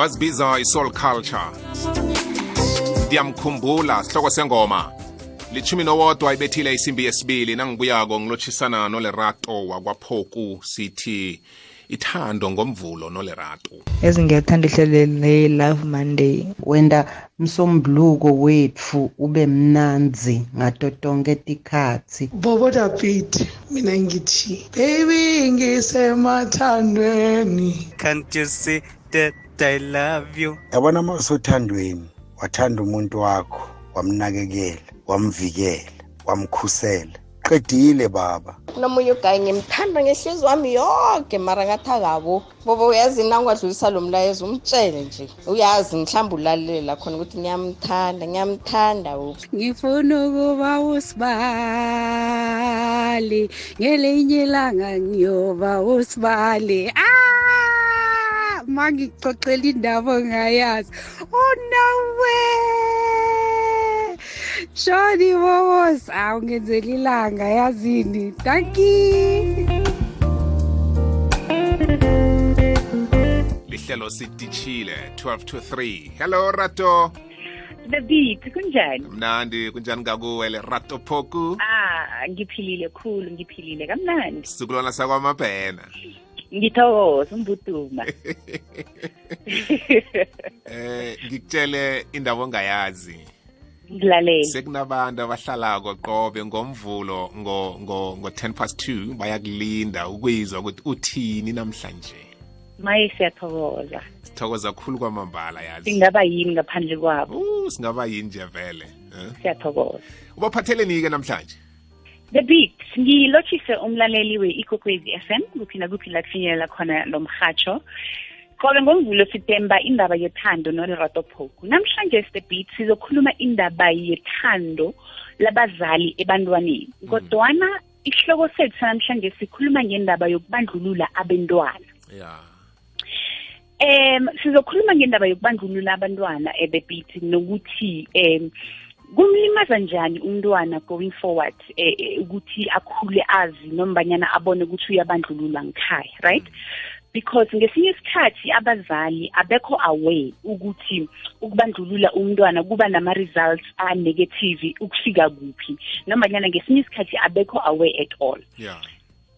bazibiza i-soul culture. Ndiyamkhumbula sihloko sengoma. Lichumi nowodwa ibethile isimbi yesibili nangibuyako ngilotshisana nolerato wakwaphoku sithi ithando ngomvulo nolerato. Ezingiyathanda ihlelo love monday. Wenda msombuluko wethu ube mnanzi ngato tonke tikhatsi bobo david mina ngithi baby ngisemathandweni. Can't you see? That i love you. Yabona uma usothandweni wathanda umuntu wakho wamnakekela wamvikela wamkhusela. Qedile baba. Nomunye ugayi ngimthanda ngehlizi wami yonke mara ngathi akabo. Bobo uyazi nangingadlulisa lo mlayezo? Umtshele nje. Uyazi mhlawumbe ulalela khona ukuthi ngiyamthanda ngiyamthanda ngifuna ukuba usibali ngelinye ilanga ngiyoba usibali. Ah! Mangicocela indaba ongayazi oh no way! Shoni wowos awungenzela ilanga yazini danki lihlelo sititshile 12 to 3 hello rato. The beat kunjani? Mnandi kunjani kakuwe le rato poku ah ngiphilile khulu ngiphilile kamnandi. Sizukulwana sakwamabhena ngithokoza umbuduma. Eh ngikutshele indaba ongayazi. Ngilalele. Sekunabantu abahlalako qobe ngomvulo ngo ngo ngo 10 past 2 bayakulinda ukwizwa ukuthi uthini namhlanje. Maye siyathokoza. Sithokoza kukhulu kwamambala yazi. Singaba yini ngaphandle kwabo? Uh, singaba yini nje vele eh? siyathokoza. Ubaphatheleni-ke namhlanje? The beat ngilotshise umlaleli we-ikokwezi f m kuphi nakuphi la kufinyelela khona lo mhatsho qobe ngomvulo sitemba indaba yethando nolerato phoku namhlanje the beat sizokhuluma indaba yethando labazali ebantwaneni. Kodwana isihloko sethu sanamhlanje sikhuluma ngendaba yokubandlulula abentwana. Yeah um sizokhuluma ngendaba yokubandlulula abantwana the beat nokuthi um kumlimaza njani umntwana going forward eh, eh, ukuthi akhule azi nombanyana abone ukuthi uyabandlululwa ngikhaya right because ngesinye isikhathi abazali abekho aware ukuthi ukubandlulula umntwana kuba nama-results a-negative ukufika kuphi nombanyana ngesinye isikhathi abekho aware at all yeah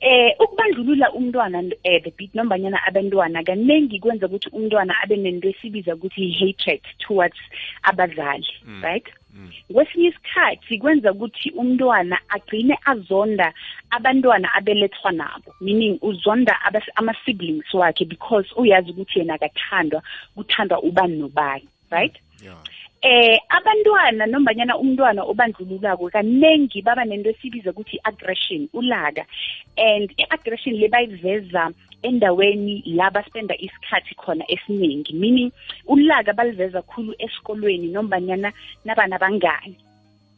eh ukubandlulula umntwana eh the beat nombanyana abantwana kaningi kwenza ukuthi umntwana abe nento esibiza ukuthi hatred towards abazali Mm. right Mm. Kwesinye isikhathi kwenza ukuthi umntwana agcine azonda abantwana abelethwa nabo meaning uzonda abas- ama-siblings wakhe because uyazi ukuthi yena akathandwa kuthandwa ubani nobani right? Yeah. Eh abantwana nombanyana umntwana obandlululako kanengi baba nento esibiza ukuthi aggression ulaka and i-aggression le bayiveza endaweni la baspenda isikhathi khona esiningi meaning ulaka baliveza khulu esikolweni nombanyana nabana bangani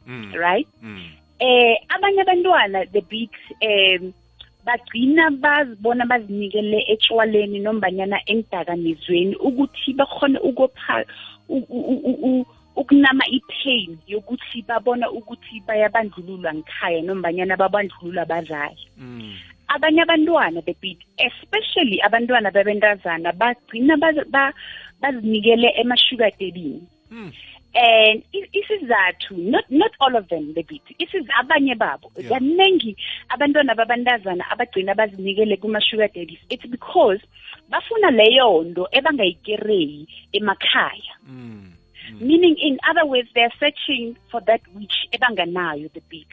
mm. right Mm. eh abanye abantwana the beat um bagcina bazibona bazinikele etshwaleni nombanyana engidakamizweni ukuthi bakhone ukopha u- u- u- u- ukunama i-pain yokuthi babona ukuthi bayabandlululwa ngikhaya nombanyana babandlululwa abazali Mm. abanye abantwana the beat especially abantwana babentazana bagcina baz- ba- bazinikele ema-sugar dadini Mm. And i- isizathu not not all of them the beat isiz abanye babo Yeah. kaningi abantwana babantazana abagcina bazinikele kuma-sugar daddies it's because bafuna leyo nto ebangayikereyi emakhaya Mm. meaning in other words they're searching for that which ebanganayo the beat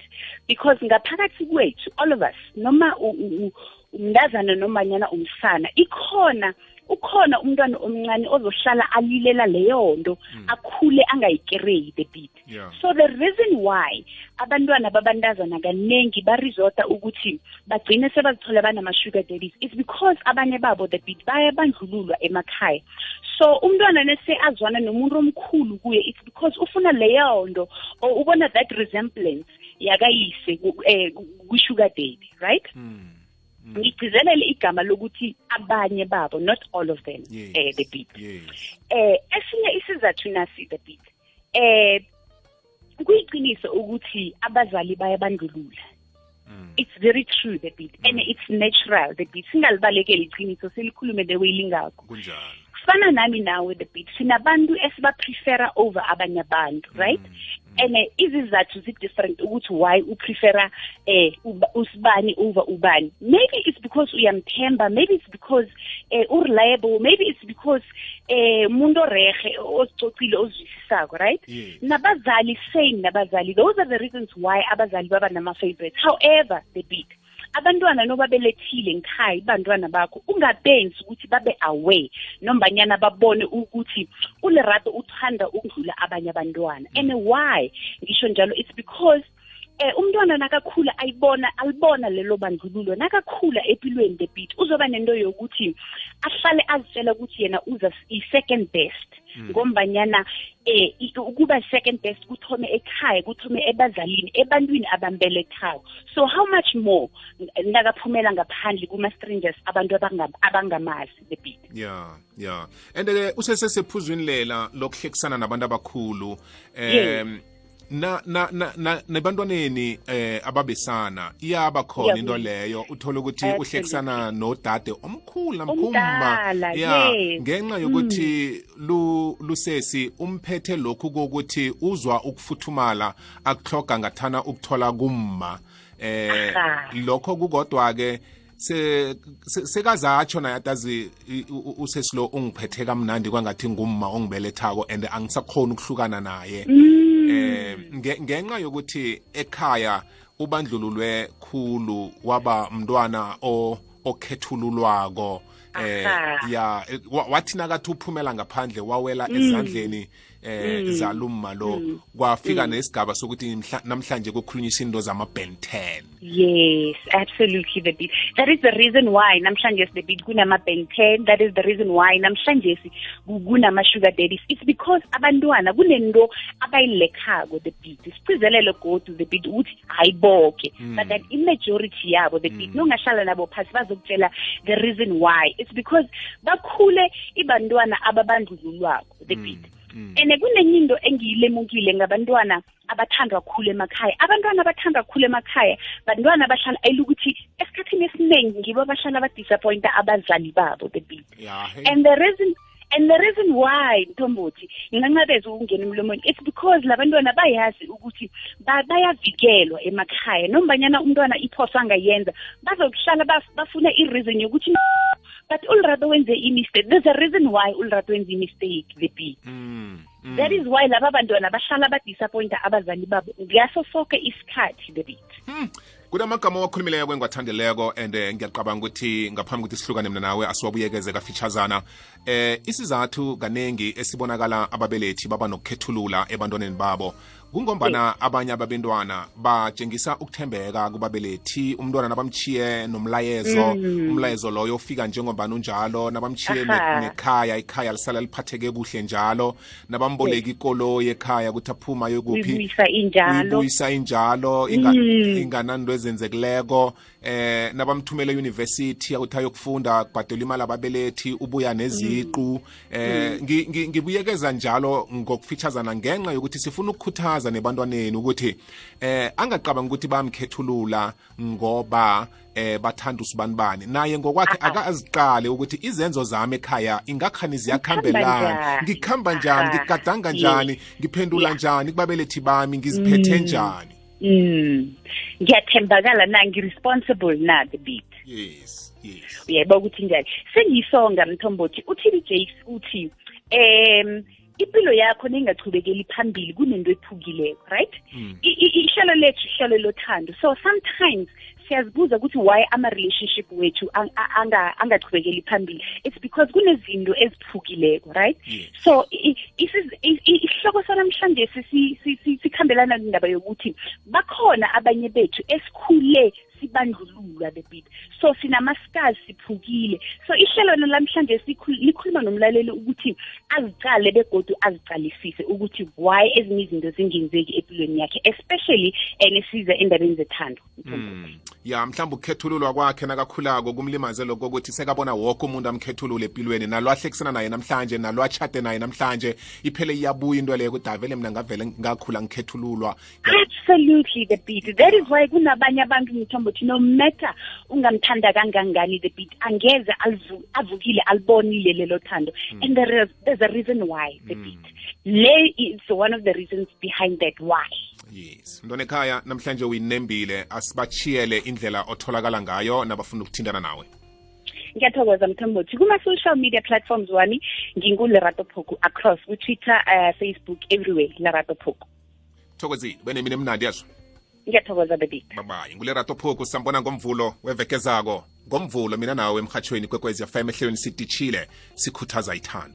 because ngaphakathi kwethu all of us noma u- u- u- umntazana nomanyana umsana ikhona ukhona umntwana omncane ozohlala alilela leyo nto akhule angayikereyi the beat. Yeah. So the reason why abantwana babantazana kaningi barisota ukuthi bagcine sebazithola banama-sugar daddies is because abanye babo the beat bayabandlululwa emakhaya. So umntwana nese azwana nomuntu omkhulu kuye it's because ufuna leyo nto or ubona that resemblance yakayise ku- eh, ku- ku-sugar daddy right? Mm. Mm. ngigcizelele igama lokuthi abanye babo not all of them Yes. eh, the beat. Yes. Eh esinye isizathu nasi the beat. Eh kuyiqiniso ukuthi abazali bayabandlulula. Mm. it's very true the beat and it's natural the beat. Singalibalekeli iqiniso silikhulume the way lingakho. Kunjalo. Kufana nami nawe the beat sinabantu esibaprefera over abanye abantu right? And eh, izizathu zi-different ukuthi why uprefera eh uba- usibani over ubani. Maybe it's because uyamthemba maybe it's because eh ureliable maybe it's because eh umuntu orehe ozicocile ozwisisako right? Yes. nabazali same nabazali. Those are the reasons why abazali baba nama-favorites. However the big abantwana noba belethile ngikhaya ibantwana bakho ungabenzi ukuthi babe aware nombanyana babone ukuthi ulerato uthanda ukudlula abanye abantwana. And why? Ngisho njalo it's because eh umntwana nakakhula ayibona alibona lelo bandlululo. Nakakhula empilweni the beat uzoba nento yokuthi ahlale azitshela ukuthi yena uza i-second best. Ngombanyana eh i- ukuba second best kuthome ekhaya kuthome ebazalini ebantwini abambelethako. So how much more n- nakaphumela ngaphandle kuma-strangers abantu abangam- abangamazi the beat? Ya ya and ke usesesephuzwini lela lokuhlekisana nabantu abakhulu Yes. um na na na na nebantwaneni eh ababesana iyaba khona Iyaba. into leyo uthola ukuthi Absolutely. uhlekisana nodade omkhulu namkhumba Omdala, ya yes. ngenxa yokuthi lu lusesi umphethe lokhu kokuthi uzwa ukufuthumala akuhloga ngathana ukuthola kumma eh Aha. lokho kukodwa ke se se- sekazatsho naye adazi i- u- u- usesilo ungiphethe kamnandi kwangathi ngumma ongibelethako and angisakhona ukuhlukana naye eh nge- ngenxa yokuthi ekhaya ubandlululwe khulu waba mntwana o okhethululwako eh ya eh, wa- wathi nakathi uphumela ngaphandle wawela ezandleni eh zalumma lo kwafika nesigaba sokuthi mhla- namhlanje kukhulunyiswa into zama-ben 10 Yes, absolutely the beat. That is the reason why namhlanje the beat kunama Ben 10. That is the reason why namhlanje kunama sugar daddies. It's because abantwana kunento abayilekhako the beat. Siprizelele go to the beat ukuthi hayiboke. But that in majority yabo the beat nongashala nabo phasi bazokutshela the reason why. It's because bakhule ibantwana ababandlululwako the beat. Ene kunenye into engiyilemukile ngabantwana abathandwa kakhulu emakhaya. Abantwana abathandwa kakhulu emakhaya bantwana abahlala elukuthi esikhathini esiningi ngibo abahlala badisappointa abazali babo the beat ya hey. and the reason and the reason why mthombothi ngingancabeza ukungena emlomeni it's because labantwana bayazi ukuthi ba- bayavikelwa emakhaya. Nombanyana umntwana iphoso angayenza bazokuhlala baf- bafuna i-reason yokuthi "No, but ulrato wenze i-mistake there's a reason why ulrato wenze i-mistake the beat Mm, mm. that is why laba bantwana bahlala badisappointa abazali babo ngaso sonke isikhathi the beat kunamagama owakhulumileyo kwengiwathandeleko and eh, ngiyacabanga ukuthi ngaphambi ukuthi sihlukane mina nawe asiwabuyekeze kafitshazana. Eh isizathu kanengi esibonakala ababelethi baba nokukhethulula ebantwaneni babo kungombana abanye ababentwana batshengisa ukuthembeka kubabelethi umntwana nabamchiye nomlayezo. Mm. umlayezo loyo ufika njengombana unjalo nabamchiye nekhaya ikhaya lisala liphatheke kuhle njalo. Nabamboleka ikoloyi ekhaya ukuthi aphuma yokuphi uyibuyisa injalo. inga- ingananto ezenzekileko eh nabamthumela euniversity ukuthi ayokufunda kubhadelwa imali ababelethi ubuya neziqu. Eh ngi- ngi- ngibuyekeza njalo ngokufitshazana ngenxa yokuthi sifuna ukukhuthaza nebantwaneni ukuthi eh angaqabanga ukuthi bamkhethulula ngoba eh bathanda usibanibani naye ngokwakhe akaziqale ukuthi izenzo zami ekhaya ingakhani ziyakhambelana njani? ngikhamba njani? Aha. ngigadanga Yes. njani? Ngiphendula Yeah. njani? Kubabelethi bami ngiziphethe njani? Mm. Ngiyathembakala na ngi-responsible na the beat? Yes yes. Uyayibona ukuthi njani? Sengiyisonga mthombothi. Uthini jakes uthi um impilo yakho ningachubekeli phambili kunento ephukileko right? Mm. I- i- ihlelo lethu ihlelo lothando. So sometimes siyazibuza ukuthi why ama-relationship wethu ang- a- anga- angachubekeli phambili it's because kunezinto eziphukileko right Yes. so i- i- isiz- i- i- isihloko sanamhlanje si- si- si- sikhambelana nendaba yokuthi bakhona abanye bethu esikhule sibandlululwa the bit so sinama-scars siphukile so ihlelo nalamhlanje sikhul- likhuluma nomlaleli ukuthi azicale begodu azicalisise ukuthi why ezinye izinto zingenzeki empilweni yakhe especially enesiza endabeni zethando. Mm. ya mhlawumbe ukukhethululwa kwakhe nakakhulako kumlimaze lokho ukuthi sekabona wonke umuntu amkhethulule empilweni nalo ahlekisana naye namhlanje nalo atshade naye namhlanje iphele iyabuya into leyo ukuthi avele mina ngavele ngakhula ngikhethululwa. Absolutely the beat that is why kunabanye abantu mthombothi ukuthi no matter ungamthanda kangangani the beat angeze alivu- avukile alibonile lelo thando. And there is, there's a reason why the beat. Le is one of the reasons behind that why. Yes. Mntwana ekhaya namhlanje uyinembile asibachiyele indlela otholakala ngayo nabafuna ukuthintana nawe. Ngiyathokoza mthombothi. Kuma-social media platforms wami ngingulerato phoku across. Ku-twitter uh, facebook everywhere lerato phoku. Thokozile benemini emnandi yazo. Ngiyathokoza bebitbabaye ngulerato phuku sambona ngomvulo wevekezako. Ngomvulo mina nawe emhatshweni kwekwezi fm ehlelweni sidishile sikhuthaza ithando